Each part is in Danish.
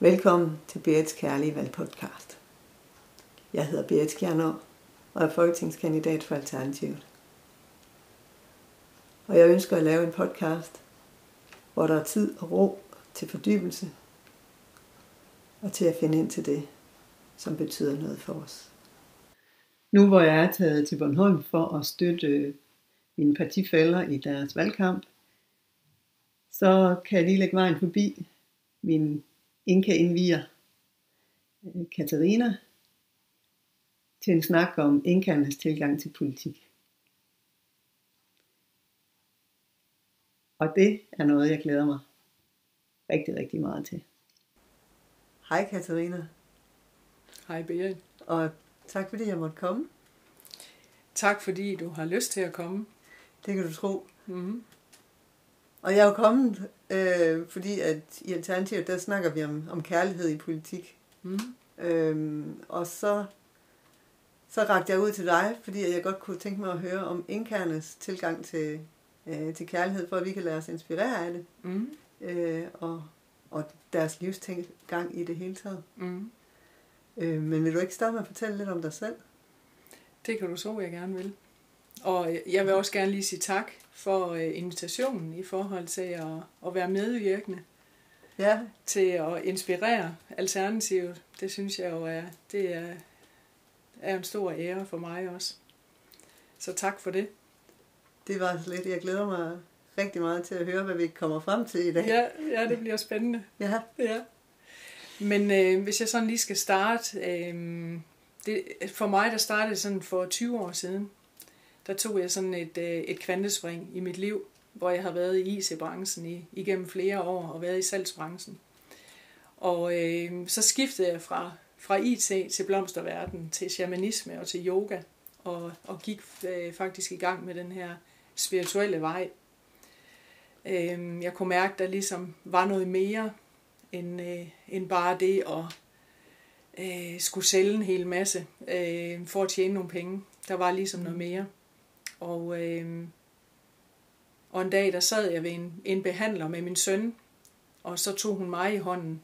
Velkommen til Berits Kærlige Valgpodcast. Jeg hedder Berit Skjernår og er folketingskandidat for Alternativet. Og jeg ønsker at lave en podcast, hvor der er tid og ro til fordybelse og til at finde ind til det, som betyder noget for os. Nu hvor jeg er taget til Bornholm for at støtte øh, mine partifælder i deres valgkamp, så kan jeg lige lægge vejen forbi min Inka indviger øh, Katarina til en snak om inkernes tilgang til politik. Og det er noget, jeg glæder mig rigtig, rigtig meget til. Hej Katarina. Hej Berit. Og tak fordi jeg måtte komme. Tak fordi du har lyst til at komme. Det kan du tro. Mm-hmm. Og jeg er jo kommet, øh, fordi at i Alternativet, der snakker vi om, om kærlighed i politik. Mm. Øhm, og så, så rakte jeg ud til dig, fordi jeg godt kunne tænke mig at høre om inkernes tilgang til, øh, til kærlighed, for at vi kan lade os inspirere af det. Mm. Øh, og, og deres livstilgang i det hele taget. Mm. Øh, men vil du ikke starte med at fortælle lidt om dig selv? Det kan du så, jeg gerne vil. Og jeg vil også gerne lige sige tak for øh, invitationen i forhold til at, at være medvirkende Ja, til at inspirere Alternativet. Det synes jeg jo er, det er, er en stor ære for mig også. Så tak for det. det var lidt. Jeg glæder mig rigtig meget til at høre, hvad vi kommer frem til i dag. Ja, ja det bliver spændende. ja. Ja. Men øh, hvis jeg sådan lige skal starte, øh, det, for mig der startede sådan for 20 år siden, der tog jeg sådan et, øh, et kvantespring i mit liv, hvor jeg har været i IC-branchen i, igennem flere år og været i salgsbranchen. Og øh, så skiftede jeg fra, fra IT til blomsterverden, til shamanisme og til yoga, og, og gik øh, faktisk i gang med den her spirituelle vej. Øh, jeg kunne mærke, at der ligesom var noget mere end, øh, end bare det at øh, skulle sælge en hel masse øh, for at tjene nogle penge. Der var ligesom noget mere. Og, øh, og en dag, der sad jeg ved en, en behandler med min søn, og så tog hun mig i hånden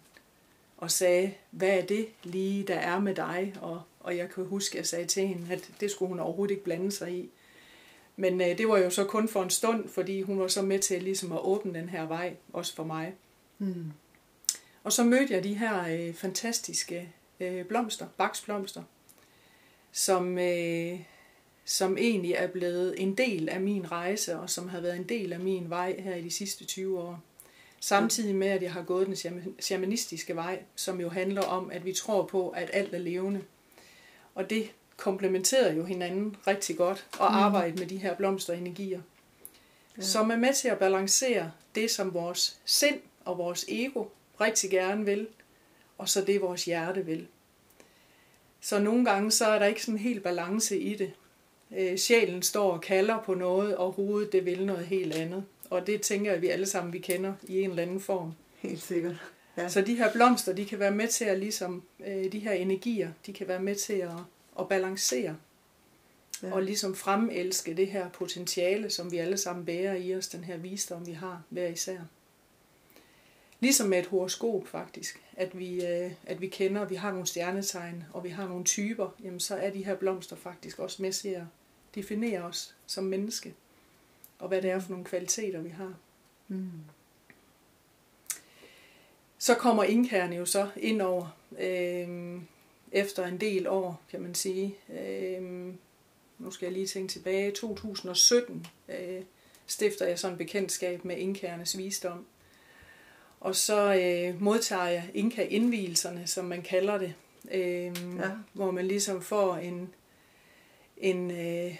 og sagde, hvad er det lige, der er med dig? Og, og jeg kan huske, at jeg sagde til hende, at det skulle hun overhovedet ikke blande sig i. Men øh, det var jo så kun for en stund, fordi hun var så med til ligesom at åbne den her vej, også for mig. Mm. Og så mødte jeg de her øh, fantastiske øh, blomster, baksblomster, som, øh, som egentlig er blevet en del af min rejse, og som har været en del af min vej her i de sidste 20 år. Samtidig med, at jeg har gået den shaman- shamanistiske vej, som jo handler om, at vi tror på, at alt er levende. Og det komplementerer jo hinanden rigtig godt, at arbejde med de her blomsterenergier, ja. som er med til at balancere det, som vores sind og vores ego rigtig gerne vil, og så det, vores hjerte vil. Så nogle gange så er der ikke sådan helt balance i det. Øh, sjælen står og kalder på noget, og hovedet det vil noget helt andet. Og det tænker jeg, at vi alle sammen vi kender i en eller anden form. Helt sikkert. Ja. Så de her blomster, de kan være med til at ligesom, øh, de her energier, de kan være med til at, at balancere Ja. og ligesom fremelske det her potentiale, som vi alle sammen bærer i os, den her visdom, vi har hver især. Ligesom med et horoskop faktisk, at vi, øh, at vi kender, at vi har nogle stjernetegn, og vi har nogle typer, jamen så er de her blomster faktisk også med til at definere os som menneske, og hvad det er for nogle kvaliteter, vi har. Mm. Så kommer inkærne jo så ind over øh, efter en del år, kan man sige. Øh, nu skal jeg lige tænke tilbage. 2017 øh, stifter jeg sådan en bekendtskab med inkærnes visdom. Og så øh, modtager jeg inka-indvielserne, som man kalder det. Øh, Ja. Hvor man ligesom får en, en, øh,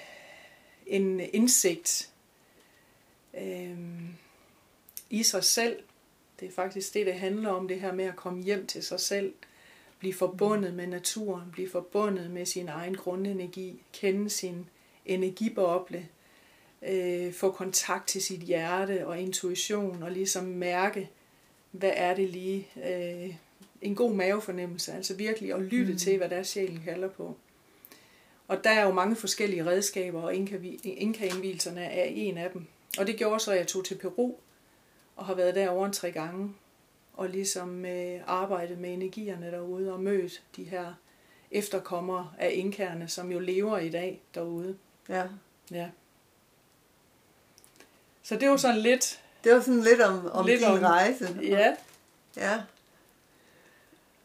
en indsigt øh, i sig selv. Det er faktisk det, det handler om, det her med at komme hjem til sig selv. Blive forbundet med naturen, blive forbundet med sin egen grundenergi, kende sin energiboble, øh, få kontakt til sit hjerte og intuition, og ligesom mærke, hvad er det lige, øh, en god mavefornemmelse, altså virkelig at lytte Mm. til, hvad der sjælen kalder på. Og der er jo mange forskellige redskaber, og inka- inka-indvielserne er en af dem. Og det gjorde så, at jeg tog til Peru, og har været der over en tre gange. og ligesom øh, arbejdet med energierne derude og mødt de her efterkommere af inkerne, som jo lever i dag derude. Ja. Ja. Så det var sådan lidt... Det var sådan lidt om, om Lidt din om- rejse. Ja, Ja.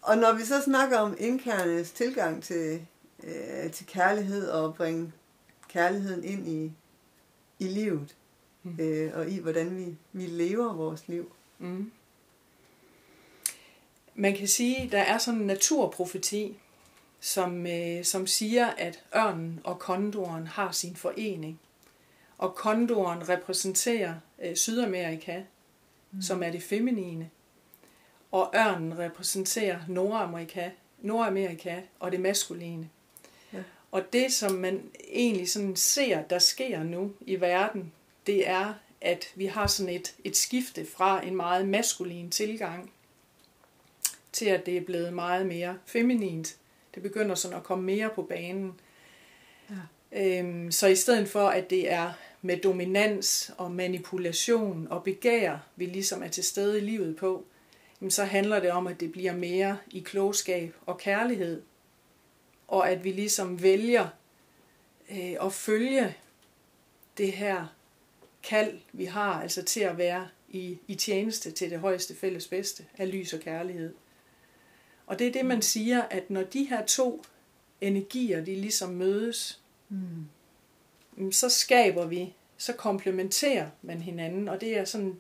Og når vi så snakker om indkernes tilgang til, øh, til kærlighed og bringe kærligheden ind i, i livet, Mm. øh, og i hvordan vi, vi lever vores liv. Mm. Man kan sige, der er sådan en naturprofeti, som, øh, som siger, at ørnen og kondoren har sin forening. Og kondoren repræsenterer øh, Sydamerika, mm. som er det feminine. Og ørnen repræsenterer Nordamerika, Nordamerika og det maskuline. Og det, som man egentlig sådan ser, der sker nu i verden, det er, at vi har sådan et, et skifte fra en meget maskulin tilgang til, at det er blevet meget mere feminint. Det begynder sådan at komme mere på banen. Ja. Øhm, så i stedet for, at det er med dominans og manipulation og begær, vi ligesom er til stede i livet på, jamen så handler det om, at det bliver mere i klogskab og kærlighed. Og at vi ligesom vælger øh, at følge det her kald, vi har, altså til at være i, i tjeneste til det højeste fælles bedste af lys og kærlighed. Og det er det, man siger, at når de her to energier, de ligesom mødes, Mm. mm, så skaber vi, så komplementerer man hinanden, og det er sådan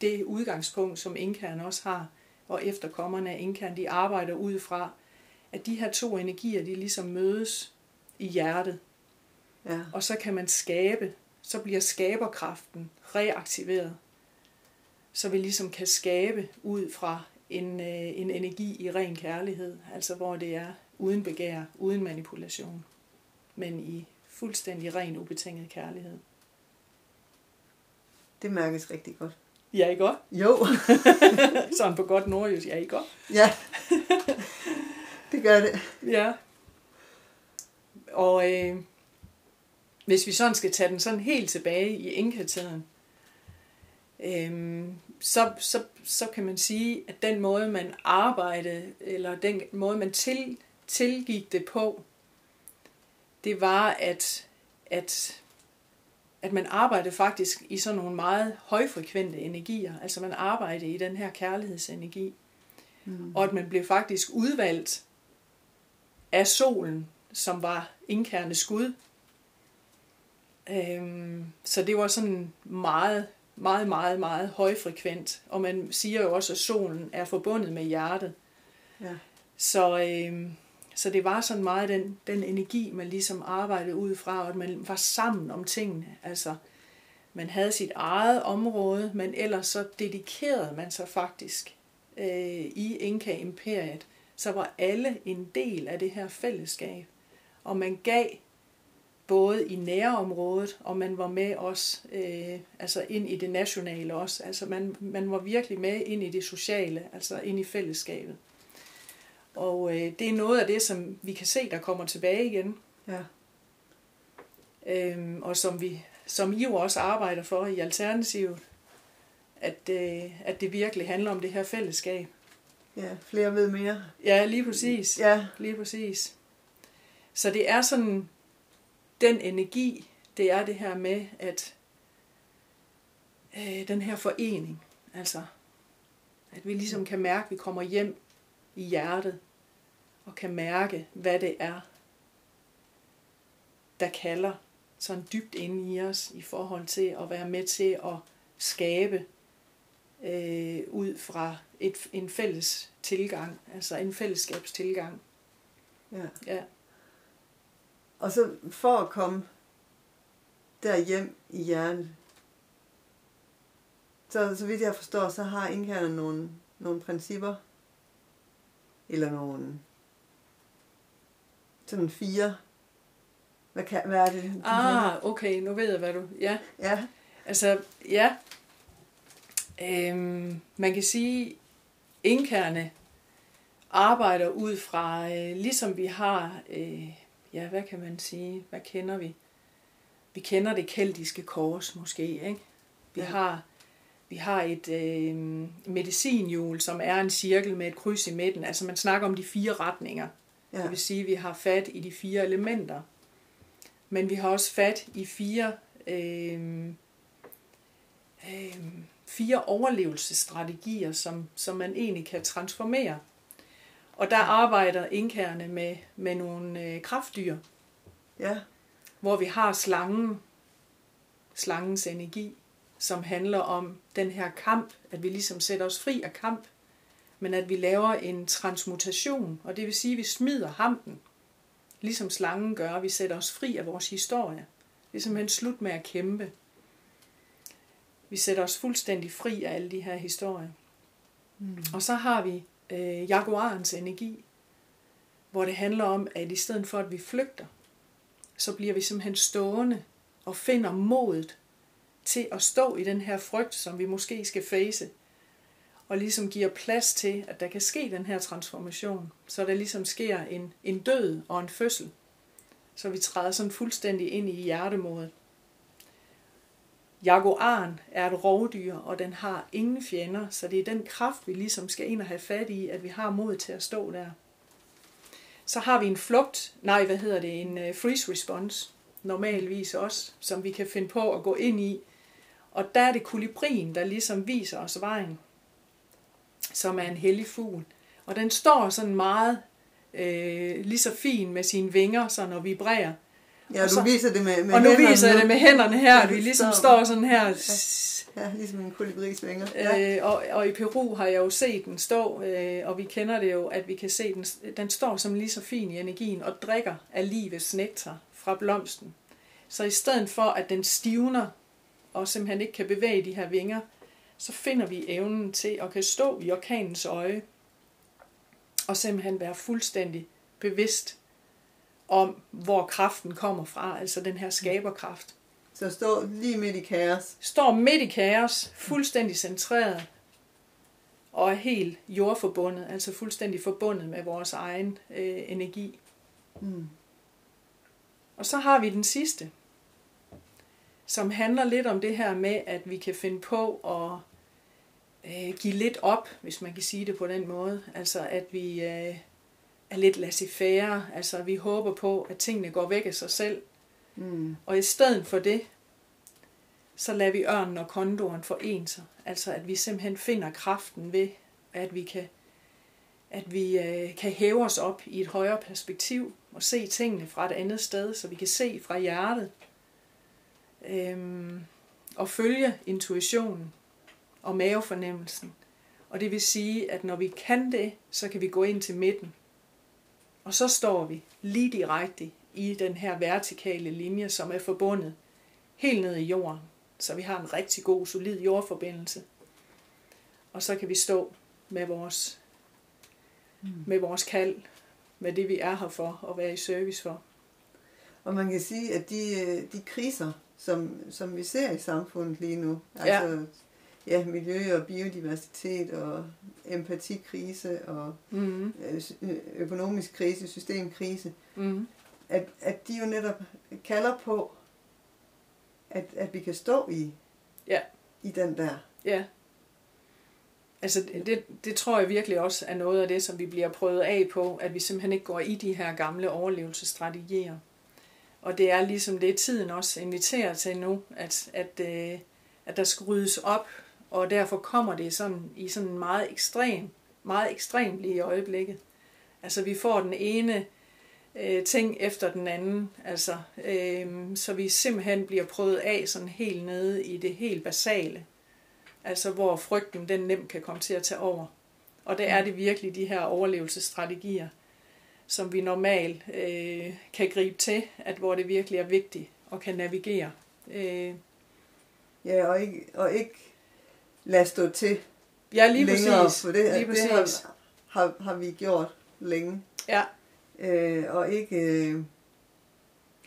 det udgangspunkt, som inkeren også har, og efterkommerne af inkeren, de arbejder ud fra, at de her to energier, de ligesom mødes i hjertet, Ja. og så kan man skabe, så bliver skaberkraften reaktiveret, så vi ligesom kan skabe ud fra en, øh, en energi i ren kærlighed, altså hvor det er uden begær, uden manipulation, men i fuldstændig ren ubetinget kærlighed. Det mærkes rigtig godt. Ja, ikke godt? Jo, Sådan på godt nordjysk, ja, ikke godt? ja. det gør det. Ja. Og øh, hvis vi sådan skal tage den sådan helt tilbage i inkatiden, øh, så, så, så kan man sige, at den måde, man arbejdede, eller den måde, man til, tilgik det på, det var, at, at, at man arbejdede faktisk i sådan nogle meget højfrekvente energier. Altså man arbejdede i den her kærlighedsenergi. Mm. Og at man blev faktisk udvalgt af solen, som var indkærende skud. Øhm, så det var sådan meget, meget, meget, meget højfrekvent. Og man siger jo også, at solen er forbundet med hjertet. Ja. Så, øhm, så det var sådan meget den, den energi, man ligesom arbejdede ud fra, og at man var sammen om tingene. Altså, man havde sit eget område, men ellers så dedikerede man sig faktisk øh, i Inka-imperiet. Så var alle en del af det her fællesskab. Og man gav både i nærområdet, og man var med også, øh, altså ind i det nationale også. Altså man, man var virkelig med ind i det sociale, altså ind i fællesskabet. Og øh, det er noget af det, som vi kan se, der kommer tilbage igen, Ja. øhm, og som vi som I jo også arbejder for i Alternativet, at, øh, at det virkelig handler om det her fællesskab. Ja, flere ved mere. Ja, lige præcis. Ja, Lige præcis. Så det er sådan, den energi, det er det her med, at øh, den her forening, altså, at vi ligesom kan mærke, at vi kommer hjem i hjertet, og kan mærke, hvad det er, der kalder sådan dybt inde i os, i forhold til at være med til at skabe øh, ud fra et, en fælles tilgang, altså en fællesskabstilgang. ja. Ja. Og så for at komme der hjem i hjertet, så, så vidt jeg forstår, så har indkalderne nogle, nogle principper, eller nogle sådan fire. Hvad, kan, hvad er det? Ah, okay, nu ved jeg, hvad du... Ja, Ja, altså, ja. Øhm, man kan sige, inkerne arbejder ud fra, øh, ligesom vi har, øh, ja, hvad kan man sige, hvad kender vi? Vi kender det keltiske kors måske, ikke? Vi Ja. har Vi har et øh, medicinhjul, som er en cirkel med et kryds i midten. Altså man snakker om de fire retninger. Ja. Det vil sige, at vi har fat i de fire elementer. Men vi har også fat i fire, øh, øh, fire overlevelsesstrategier, som, som man egentlig kan transformere. Og der arbejder indkærne med, med nogle øh, kraftdyr. Ja. Hvor vi har slangen, slangens energi, som handler om den her kamp, at vi ligesom sætter os fri af kamp, men at vi laver en transmutation, og det vil sige, at vi smider hampen, ligesom slangen gør, vi sætter os fri af vores historie. Det er simpelthen slut med at kæmpe. Vi sætter os fuldstændig fri af alle de her historier. Mm. Og så har vi øh, jaguarens energi, hvor det handler om, at i stedet for at vi flygter, så bliver vi simpelthen stående og finder modet til at stå i den her frygt, som vi måske skal face, og ligesom giver plads til, at der kan ske den her transformation, så der ligesom sker en, en død og en fødsel, så vi træder sådan fuldstændig ind i hjertemodet. Jaguaren er et rovdyr, og den har ingen fjender, så det er den kraft, vi ligesom skal ind og have fat i, at vi har mod til at stå der. Så har vi en flugt, nej, hvad hedder det, en øh, freeze response, normalvis også, som vi kan finde på at gå ind i. Og der er det kolibrien, der ligesom viser os vejen, som er en hellig fugl. Og den står sådan meget øh, lige så fin med sine vinger, så når vibrerer. Ja, og du så, viser det med, med Og nu viser jeg det med hænderne her, at vi ligesom står, står sådan her. Ja, ja ligesom en kolibrisvinger. Ja. Øh, og, og i Peru har jeg jo set den stå, øh, og vi kender det jo, at vi kan se den, den står som lige så fin i energien og drikker af livets nektar fra blomsten. Så i stedet for, at den stivner og simpelthen ikke kan bevæge de her vinger, så finder vi evnen til at kan stå i orkanens øje og simpelthen være fuldstændig bevidst om, hvor kraften kommer fra, altså den her skaberkraft. Så står lige midt i kaos. Står midt i kaos, fuldstændig centreret, og er helt jordforbundet, altså fuldstændig forbundet med vores egen øh, energi. Mm. Og så har vi den sidste, som handler lidt om det her med, at vi kan finde på at øh, give lidt op, hvis man kan sige det på den måde. Altså at vi øh, er lidt laissez-faire, altså vi håber på, at tingene går væk af sig selv. Mm. Og i stedet for det, så lader vi ørnen og kondoren forene sig. Altså at vi simpelthen finder kraften ved, at vi kan, at vi øh, kan hæve os op i et højere perspektiv og se tingene fra et andet sted, så vi kan se fra hjertet. Øhm, og følge intuitionen og mavefornemmelsen. Og det vil sige, at når vi kan det, så kan vi gå ind til midten. Og så står vi lige direkte i den her vertikale linje, som er forbundet helt ned i jorden. Så vi har en rigtig god, solid jordforbindelse. Og så kan vi stå med vores, mm. med vores kald, med det vi er her for og være i service for. Og man kan sige, at de, øh, de kriser, som, som vi ser i samfundet lige nu, ja. altså ja, miljø og biodiversitet og empatikrise og mm. økonomisk krise, systemkrise, mm. at, at de jo netop kalder på, at, at vi kan stå i, ja. i den der. Ja. Altså det, det tror jeg virkelig også er noget af det, som vi bliver prøvet af på, at vi simpelthen ikke går i de her gamle overlevelsesstrategier. Og det er ligesom det, tiden også inviterer til nu, at, at, øh, at der skal ryddes op og derfor kommer det sådan, i sådan meget ekstrem, meget ekstremt lige i øjeblikket. Altså vi får den ene øh, ting efter den anden, altså, øh, så vi simpelthen bliver prøvet af sådan helt nede i det helt basale. Altså hvor frygten den nemt kan komme til at tage over. Og det er det virkelig de her overlevelsesstrategier, som vi normalt øh, kan gribe til, at hvor det virkelig er vigtigt og kan navigere. Øh. Ja, og ikke, og ikke lade stå til ja, lige længere, præcis. for det, lige præcis. det har, har, har vi gjort længe. Ja. Øh, og ikke, øh,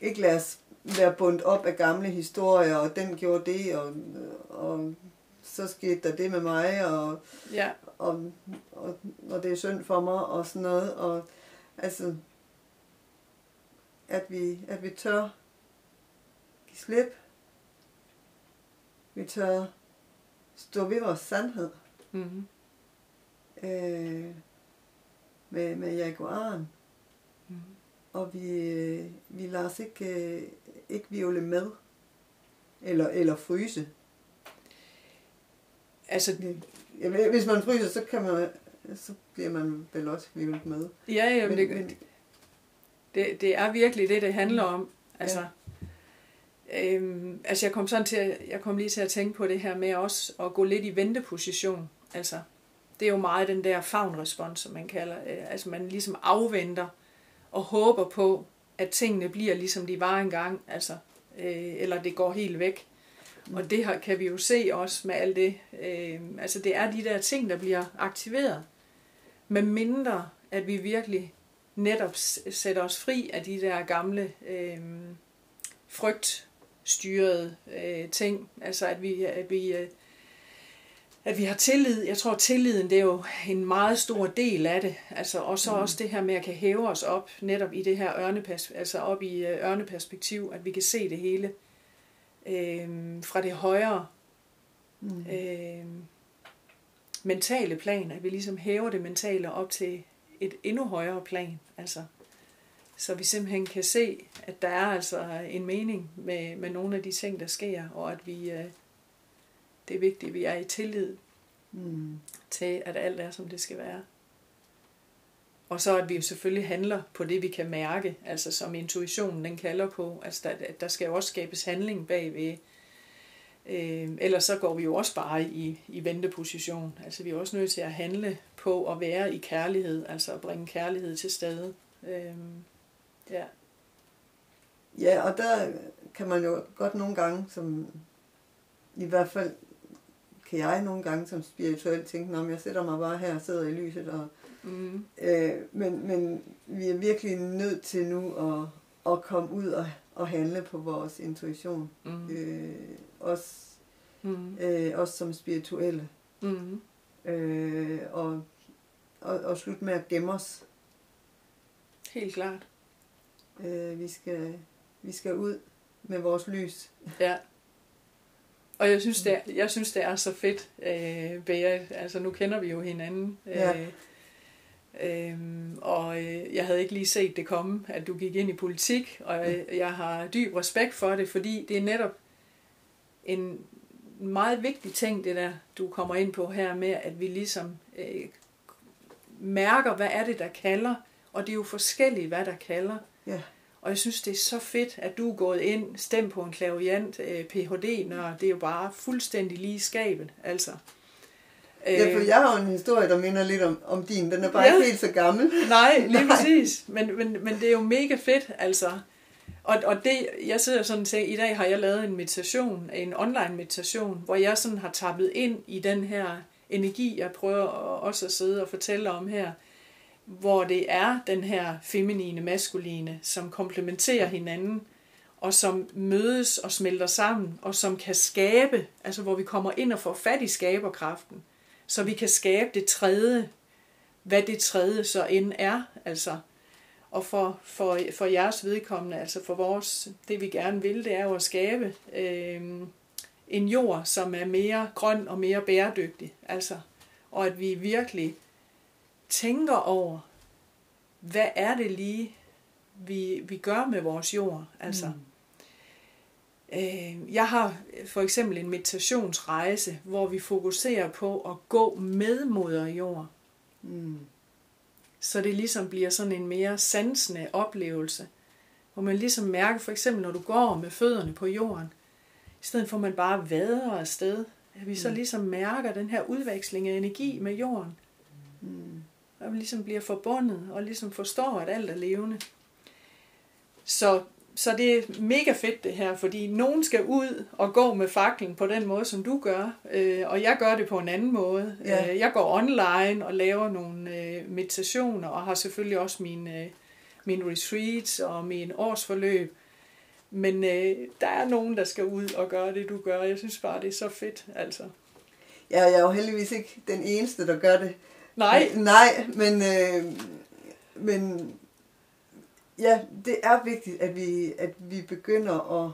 ikke lade os være bundt op af gamle historier, og den gjorde det, og, og så skete der det med mig, og, ja. og, og, og det er synd for mig, og sådan noget. Og, altså, at vi, at vi tør give slip. Vi tør stå ved vores sandhed. Mm. Øh, med, med jaguaren. Mm. Og vi, øh, vi lader os ikke, øh, ikke viole med. Eller, eller fryse. Altså, Ja, hvis man fryser, så kan man så bliver man vel også vivlet med. ja, jamen, Men, det, men, det, det er virkelig det, det handler om. Altså, ja. Øhm, altså jeg kom sådan til, at- jeg kom lige til at tænke på det her med også at gå lidt i venteposition. Altså, det er jo meget den der fagnrespons, som man kalder. Øh, altså man ligesom afventer og håber på, at tingene bliver ligesom de var engang, altså, øh, eller det går helt væk. Og det her kan vi jo se også med alt det. Øh, altså det er de der ting, der bliver aktiveret. Med mindre, at vi virkelig netop sætter os fri af de der gamle øh, frygtstyrede øh, ting. Altså at vi, at vi øh, at vi har tillid. Jeg tror, tilliden det er jo en meget stor del af det. Altså, og så mm. også det her med at kan hæve os op netop i det her ørnepers, altså op i øh, ørneperspektiv, at vi kan se det hele øh, fra det højere mm. øh, mentale plan, at vi ligesom hæver det mentale op til et endnu højere plan. Altså, så vi simpelthen kan se, at der er altså en mening med, med nogle af de ting, der sker, og at vi, øh, det er vigtigt, at vi er i tillid Mm. til, at alt er, som det skal være. Og så at vi jo selvfølgelig handler på det, vi kan mærke, altså som intuitionen den kalder på. Altså der, der skal jo også skabes handling bagved. Øh, ellers så går vi jo også bare i, i venteposition. Altså vi er også nødt til at handle på at være i kærlighed, altså at bringe kærlighed til stede. Øh, ja. Ja, og der kan man jo godt nogle gange, som i hvert fald kan jeg nogle gange som spirituel tænke, om jeg sætter mig bare her og sidder i lyset. Og, Mm, øh, men, men vi er virkelig nødt til nu at, at komme ud og, og handle på vores intuition. mm, Øh, også, mm, øh, også som spirituelle. mm. Øh, og, og, og slutte med at gemme os. Helt klart. Øh, vi, skal, vi skal ud med vores lys. Ja. Og jeg synes, det er, jeg synes, det er så fedt, øh, Bea. Altså, nu kender vi jo hinanden. Ja. Øh, øh, og øh, jeg havde ikke lige set det komme, at du gik ind i politik, og øh, jeg har dyb respekt for det, fordi det er netop en meget vigtig ting, det der, du kommer ind på her med, at vi ligesom øh, mærker, hvad er det, der kalder, og det er jo forskelligt, hvad der kalder. Ja. Og jeg synes, det er så fedt, at du er gået ind, stemt på en klaviant øh, Ph.D., når det er jo bare fuldstændig lige skabet. Altså. Ja, for jeg har jo en historie, der minder lidt om, om din. Den er bare Ja. ikke helt så gammel. Nej, lige Nej. præcis. Men, men, men det er jo mega fedt, altså. Og, og det, jeg sidder sådan til, i dag har jeg lavet en meditation, en online meditation, hvor jeg sådan har tappet ind i den her energi, jeg prøver også at sidde og fortælle om her, hvor det er den her feminine, maskuline, som komplementerer hinanden, og som mødes og smelter sammen, og som kan skabe, altså hvor vi kommer ind og får fat i skaberkraften, så vi kan skabe det tredje, hvad det tredje så end er, altså. Og for, for, for jeres vedkommende, altså for vores, det vi gerne vil, det er jo at skabe øh, en jord, som er mere grøn og mere bæredygtig, altså. Og at vi virkelig tænker over, hvad er det lige, vi, vi gør med vores jord, altså. Mm. Øh, jeg har for eksempel en meditationsrejse, hvor vi fokuserer på at gå med moder jord. Mm. Så det ligesom bliver sådan en mere sansende oplevelse. Hvor man ligesom mærker, for eksempel når du går med fødderne på jorden, i stedet for at man bare vader afsted, at vi så Mm. ligesom mærker den her udveksling af energi med jorden. Mm. Og ligesom bliver forbundet og ligesom forstår, at alt er levende. Så, så det er mega fedt det her, fordi nogen skal ud og gå med faklen på den måde, som du gør, øh, og jeg gør det på en anden måde. Ja. Øh, jeg går online og laver nogle øh, meditationer, og har selvfølgelig også mine, øh, mine retreats og min årsforløb. Men øh, der er nogen, der skal ud og gøre det, du gør. Jeg synes bare, det er så fedt, altså. Ja, jeg er jo heldigvis ikke den eneste, der gør det. Nej, Nej, men, øh, men ja, det er vigtigt, at vi, at vi begynder at,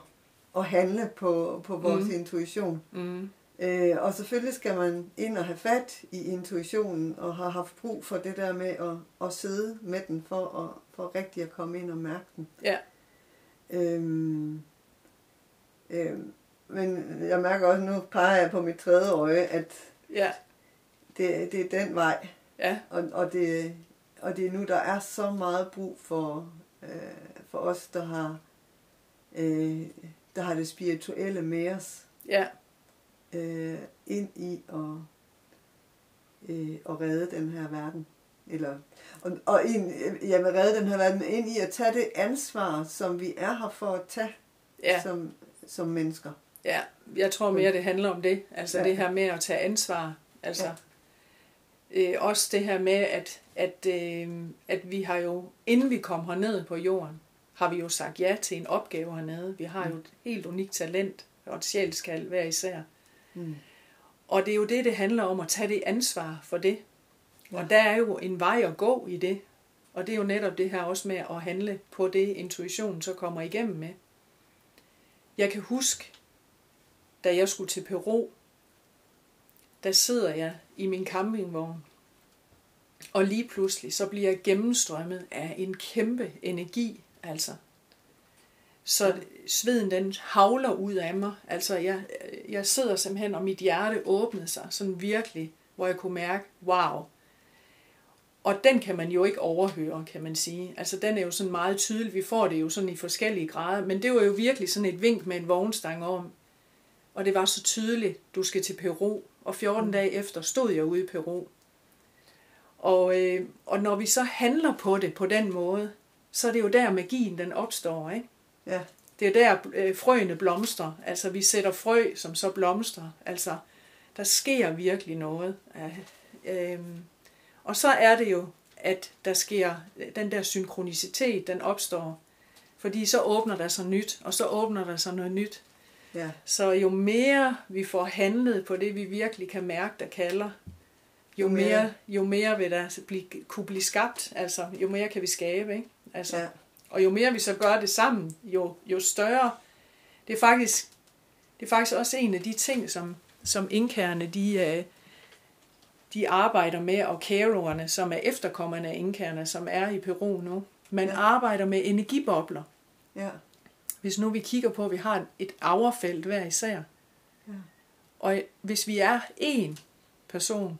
at handle på, på vores Mm. intuition. mm, Øh, og selvfølgelig skal man ind og have fat i intuitionen, og har haft brug for det der med at, at sidde med den, for, at, for rigtig at komme ind og mærke den. Ja. Øhm, øhm, men jeg mærker også, nu peger jeg på mit tredje øje, at Ja. Det, det er den vej. Ja. Og, og, det, og det er nu, der er så meget brug for, øh, for os, der har, øh, der har det spirituelle med os Ja. øh, ind i at, øh, at redde den her verden. Eller, og, og ind, jeg vil redde den her verden ind i at tage det ansvar, som vi er her for at tage Ja. som, som mennesker. Ja, jeg tror mere, det handler om det. Altså ja. Ja. det her med at tage ansvar. Altså Ja. Øh, også det her med, at, at, øh, at vi har jo, inden vi kom herned på jorden, har vi jo sagt ja til en opgave hernede. Vi har jo et helt unikt talent og et sjælskald hver især. Mm. Og det er jo det, det handler om at tage det ansvar for det. Ja. Ja. Og der er jo en vej at gå i det. Og det er jo netop det her også med at handle på det, intuitionen så kommer igennem med. Jeg kan huske, da jeg skulle til Peru, der sidder jeg i min campingvogn, og lige pludselig så bliver jeg gennemstrømmet af en kæmpe energi, altså. Så sveden den havler ud af mig. Altså jeg, jeg sidder simpelthen, og mit hjerte åbnede sig, sådan virkelig, hvor jeg kunne mærke, wow. Og den kan man jo ikke overhøre, kan man sige. Altså den er jo sådan meget tydelig. Vi får det jo sådan i forskellige grader. Men det var jo virkelig sådan et vink med en vognstang om. Og det var så tydeligt, du skal til Peru. Og 14 dage efter stod jeg ude i Peru. Og, øh, og når vi så handler på det på den måde, så er det jo der magien den opstår, ikke? Ja, Det er der øh, frøene blomstrer. Altså vi sætter frø, som så blomstrer. Altså der sker virkelig noget. Ja, øhm, og så er det jo, at der sker den der synkronicitet, den opstår. Fordi så åbner der sig nyt, og så åbner der sig noget nyt. Ja, Så jo mere vi får handlet på det, vi virkelig kan mærke, der kalder, jo Jo mere- mere, jo mere vil der blive, kunne blive skabt. Altså, jo mere kan vi skabe, ikke? Altså, ja, og jo mere vi så gør det sammen, jo, jo større. Det er faktisk, det er faktisk også en af de ting, som, som inkærerne, de, øh, de arbejder med, og kæroerne, som er efterkommerne af inkærerne, som er i Peru nu. Man Ja. arbejder med energibobler. ja, Hvis nu vi kigger på, at vi har et aurefelt hver især, Ja. og hvis vi er én person,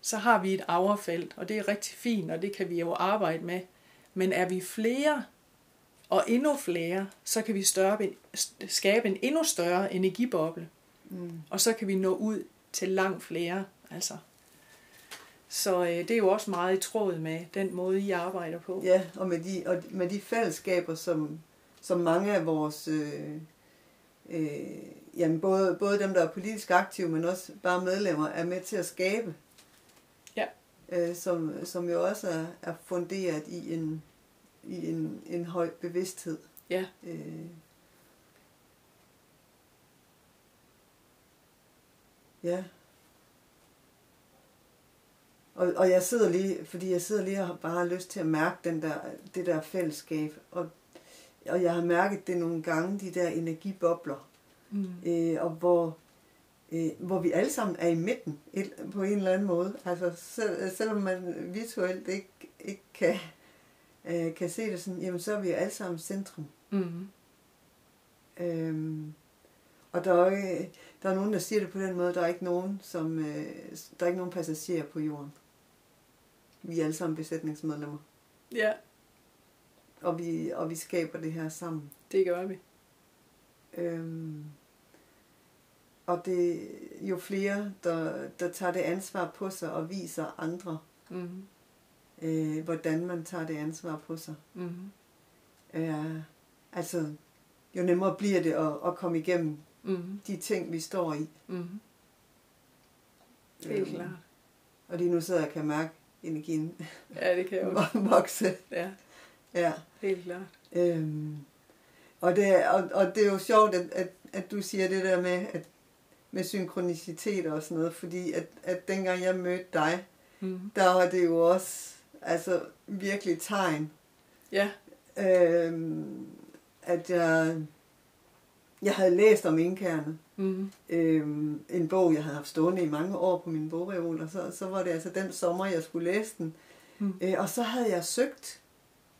så har vi et aurefelt, og det er rigtig fint, og det kan vi jo arbejde med. Men er vi flere, og endnu flere, så kan vi større, skabe en endnu større energiboble, mm, og så kan vi nå ud til langt flere. Altså. Så øh, det er jo også meget i tråd med den måde, I arbejder på. ja, og med de, og med de fællesskaber, som, som mange af vores, øh, øh, jamen både, både dem, der er politisk aktive, men også bare medlemmer, er med til at skabe. Ja. Øh, som, som jo også er, er funderet i en, i en, en høj bevidsthed. Ja. Øh, ja. Og, og jeg sidder lige, fordi jeg sidder lige og har bare har lyst til at mærke den der, det der fællesskab. Og, og jeg har mærket det nogle gange, de der energibobler, Mm. øh, og hvor, øh, hvor vi alle sammen er i midten et, på en eller anden måde. Altså selv, selvom man visuelt ikke, ikke kan, øh, kan se det sådan, jamen så er vi alle sammen centrum. Mm. Øhm, og der er, der er nogen, der siger det på den måde, der er ikke nogen, som, øh, der er ikke nogen passagerer på jorden. Vi er alle sammen besætningsmedlemmer, Ja, og vi, og vi skaber det her sammen. det gør vi. Øhm, og det jo flere, der, der tager det ansvar på sig og viser andre, Mm. øh, hvordan man tager det ansvar på sig. Mm. Øh, altså, jo nemmere bliver det at, at komme igennem Mm. de ting, vi står i. Mm. Helt Øhm, klart. Og lige nu sidder jeg og kan mærke energien Ja, det kan jeg også. vokse. Ja, Ja. helt klart. Øhm, og, det, og, og det er jo sjovt, at, at, at du siger det der med, at, med synkronicitet og sådan noget, fordi at, at dengang jeg mødte dig, Mm. der var det jo også altså, virkelig tegn, Ja, øhm, at jeg, jeg havde læst om indkærne, Mm. Øhm, en bog, jeg havde haft stående i mange år på min bogreol, og så, så var det altså den sommer, jeg skulle læse den. Mm. Øh, og så havde jeg søgt,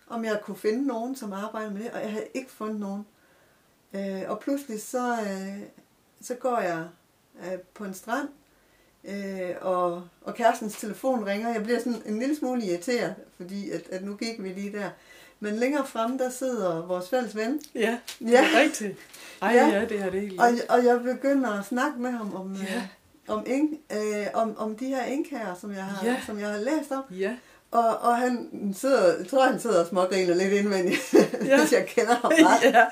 om jeg kunne finde nogen, som arbejdede med det, og jeg havde ikke fundet nogen. Øh, og pludselig så, øh, så går jeg øh, på en strand, øh, og, og kærestens telefon ringer. Jeg bliver sådan en lille smule irriteret, fordi at, at nu gik vi lige der. Men længere fremme, der sidder vores fælles ven. Ja, det Ja. er rigtigt. Ej, Ja. ja, det er det helt Og, og jeg begynder at snakke med ham om, Ja. øh, om, ing, øh, om, om de her inkærer, som jeg har, Ja. som jeg har læst om. Ja, Og, og han sidder, jeg tror han sidder og smågriner lidt indvendigt, Ja. hvis jeg kender ham ret. ja.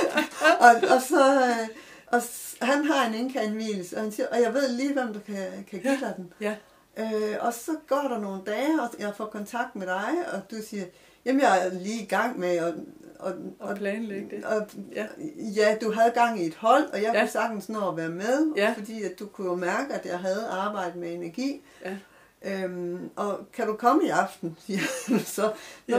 og, og så, øh, og han har en indkaldelse, og han siger, og jeg ved lige, hvem der kan, kan give dig den. Ja. Øh, og så går der nogle dage, og jeg får kontakt med dig, og du siger, jamen jeg er lige i gang med at og, Og planlægge det. Og, Ja. ja, du havde gang i et hold, og jeg Ja. kunne sagtens nå at være med, Ja. fordi at du kunne jo mærke, at jeg havde arbejdet med energi. Ja. Øhm, og kan du komme i aften? han så. Nå,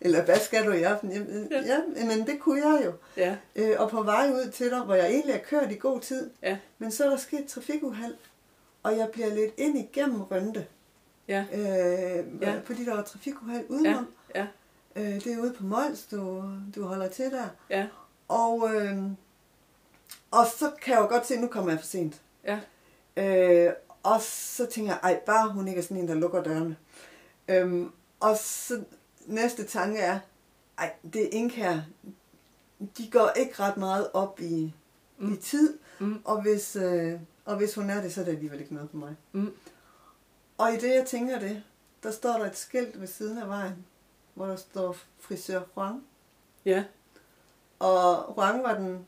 Eller hvad skal du i aften? Jamen, Ja. ja. ja, men det kunne jeg jo. Ja, Øh, og på vej ud til dig, hvor jeg egentlig er kørt i god tid. Ja. Men så er der sket et trafikuheld, og jeg bliver lidt ind igennem Rønte. ja, Øh, Ja. ja. Fordi der var trafikuheld udenom. ja, Øh, det er ude på Mols, du, du holder til der. ja, Og, øh, og så kan jeg jo godt se, at nu kommer jeg for sent. ja, Øh, og så tænker jeg, ej, bare hun ikke er sådan en, der lukker dørene. Øhm, og så næste tanke er, ej, det er Inka her. De går ikke ret meget op i. Mm. i tid, Mm. og, hvis, øh, og hvis hun er det, så er det alligevel ikke noget for mig. Mm. Og i det, jeg tænker det, der står der et skilt ved siden af vejen, hvor der står frisør Huang. ja, Og Huang var den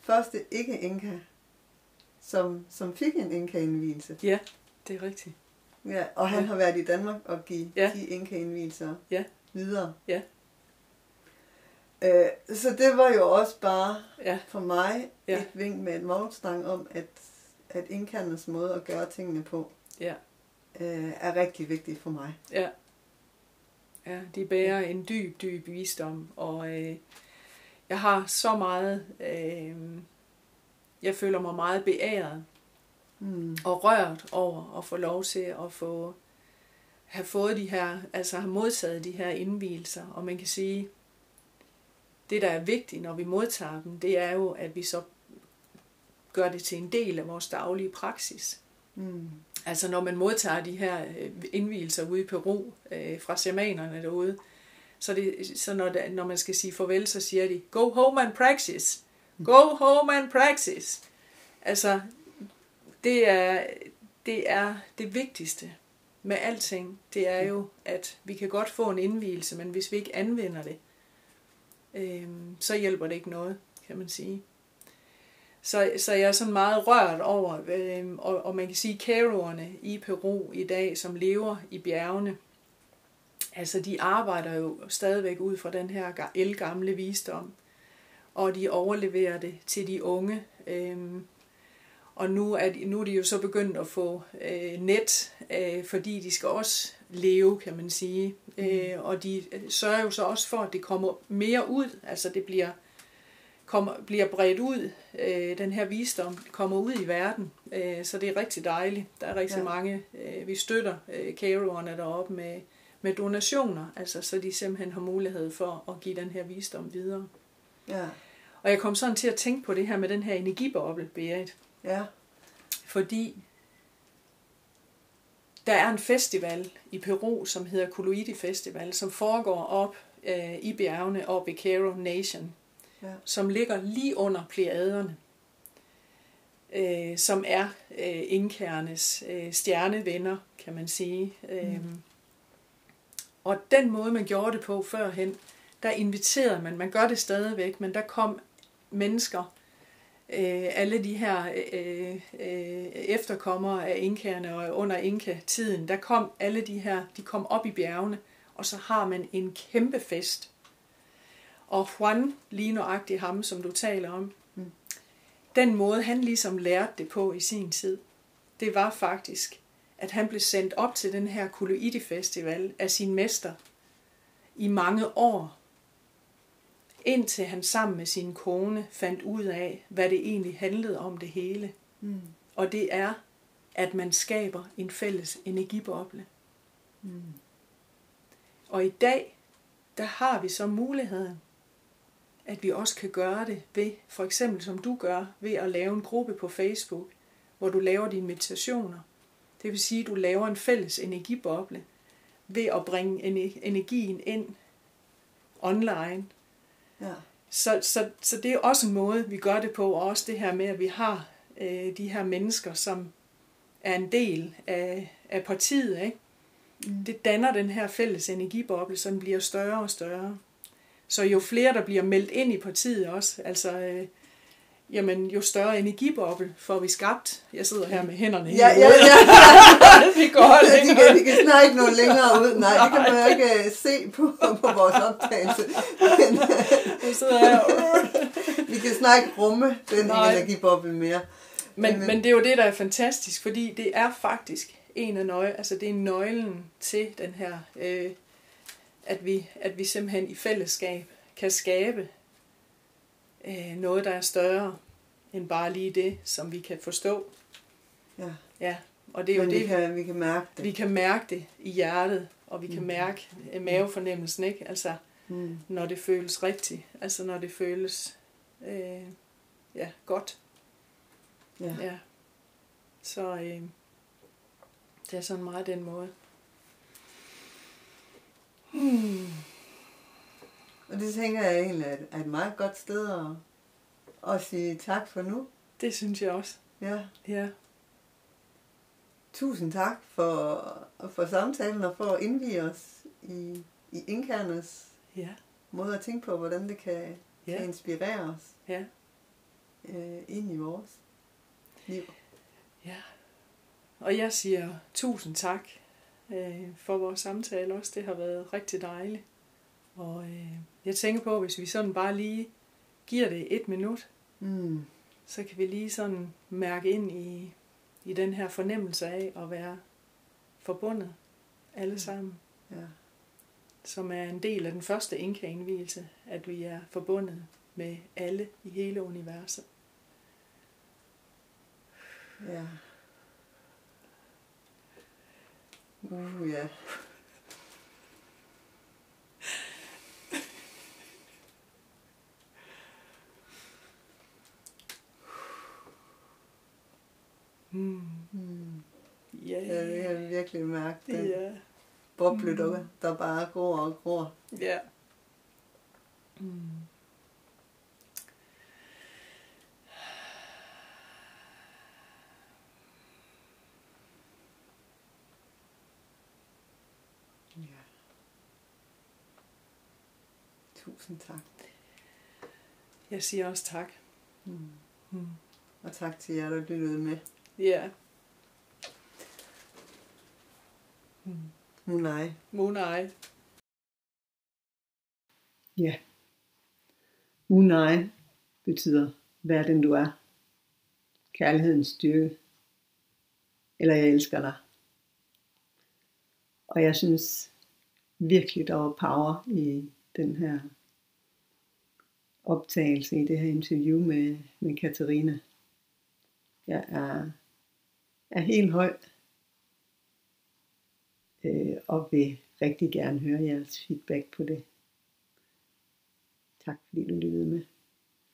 første ikke-inka, som, som fik en inka-indvielse. ja, det er rigtigt. Ja, og han Ja. har været i Danmark og give Ja. de inka-indvielser Ja. videre. Ja. Øh, så det var jo også bare Ja, for mig Ja. et vink med et vognstang om, at, at inkernes måde at gøre tingene på ja, øh, er rigtig vigtig for mig. ja. Ja, de bærer en dyb, dyb visdom, og øh, jeg har så meget, øh, jeg føler mig meget beæret Mm. og rørt over at få lov til at få have fået de her, altså have modtaget de her indvielser. Og man kan sige, det der er vigtigt, når vi modtager dem, det er jo, at vi så gør det til en del af vores daglige praksis. Mm. Altså når man modtager de her øh, indvielser ude i Peru øh, fra shamanerne derude, så, det, så når, når man skal sige farvel, så siger de, go home and practice. Go home and practice. Altså, det er, det er det vigtigste med alting. Det er jo, at vi kan godt få en indvielse, men hvis vi ikke anvender det, øh, så hjælper det ikke noget, kan man sige. Så, så jeg er sådan meget rørt over, øh, og, og man kan sige, kæroerne i Peru i dag, som lever i bjergene, altså de arbejder jo stadigvæk ud fra den her elgamle visdom, og de overleverer det til de unge. Øh, og nu er, de, nu er de jo så begyndt at få øh, net, øh, fordi de skal også leve, kan man sige. Mm. Øh, og de sørger jo så også for, at det kommer mere ud, altså det bliver kommer, bliver bredt ud, øh, den her visdom kommer ud i verden. Øh, så det er rigtig dejligt. Der er rigtig ja. Mange, øh, vi støtter øh, Caroerne deroppe med, med donationer, altså så de simpelthen har mulighed for at give den her visdom videre. Ja. Og jeg kom sådan til at tænke på det her med den her energiboble, Berit, Ja. fordi der er en festival i Peru, som hedder Koloidi Festival, som foregår op øh, i bjergene op i Caro Nation Ja. som ligger lige under Pleiaderne, øh, som er øh, indkærnes øh, stjernevenner, kan man sige. Mm. Øhm, og den måde, man gjorde det på førhen, der inviterede man, man gør det stadigvæk, men der kom mennesker, øh, alle de her øh, øh, efterkommere af inkerne og under inka-tiden, der kom alle de her, de kom op i bjergene, og så har man en kæmpe fest. Og Juan, lige nøjagtigt ham, som du taler om, Mm. den måde, han ligesom lærte det på i sin tid, det var faktisk, at han blev sendt op til den her Koloidi Festival af sin mester i mange år indtil han sammen med sin kone fandt ud af, hvad det egentlig handlede om det hele. Mm. Og det er, at man skaber en fælles energiboble. Mm. Og i dag, der har vi så muligheden, at vi også kan gøre det ved, for eksempel som du gør, ved at lave en gruppe på Facebook, hvor du laver dine meditationer. Det vil sige, at du laver en fælles energiboble ved at bringe energien ind online. Ja. Så, så, så det er også en måde, vi gør det på, og også det her med, at vi har øh, de her mennesker, som er en del af, af partiet. Ikke? Mm. Det danner den her fælles energiboble, som bliver større og større. Så jo flere, der bliver meldt ind i partiet også, altså øh, jamen, jo større energiboble får vi skabt. Jeg sidder her med hænderne Ja, i ja, hovedet. ja. det går de, længere. kan, de kan snart ikke nå længere ud. Nej, det kan man ikke øh, se på, på vores optagelse. Men Jeg sidder her. vi kan snart ikke rumme den Nej. energiboble mere. Men, Men- men det er jo det, der er fantastisk, fordi det er faktisk en af nøgle, altså det er nøglen til den her, øh, at, vi, at vi simpelthen i fællesskab kan skabe øh, noget, der er større end bare lige det, som vi kan forstå. Ja. Ja, og det er jo Men det, vi kan, vi kan mærke det. vi kan mærke det i hjertet, og vi kan Mm. mærke øh, mavefornemmelsen, ikke? Altså, Mm. når det føles rigtigt, altså når det føles øh, ja, godt. Ja. Ja. Så øh, det er sådan meget den måde. Hmm. Og det tænker jeg egentlig er et- et meget godt sted at, at sige tak for nu. Det synes jeg også. Ja. Ja. Tusind tak for, for samtalen og for at indvige os i, i Inkernes Ja. måde at tænke på, hvordan det kan, Ja. kan inspirere os Ja. øh, ind i vores liv. Ja. Og jeg siger tusind tak øh, for vores samtale også. Det har været rigtig dejligt. Og øh, jeg tænker på, hvis vi sådan bare lige giver det et minut, Mm. så kan vi lige sådan mærke ind i, i den her fornemmelse af at være forbundet alle sammen. Ja. som er en del af den første inka-indvielse, at vi er forbundet med alle i hele universet. Ja. Uh, ja. Mm. Mm. Ja, Ja, det kan jeg virkelig mærke. Den ja, boble, der, der bare gror og gror. ja. Mm. Ja. Tusind tak. Jeg siger også tak. Mm. Mm. Og tak til jer, der lyttede med. Ja. Munai. Monai. Ja. Munai betyder, vær den du er. Kærlighedens styrke. Eller jeg elsker dig. Og jeg synes virkelig, der var power i den her optagelse, i det her interview med, med Katarina. Jeg er, er helt høj øh, og vil rigtig gerne høre jeres feedback på det. Tak fordi du lyttede med.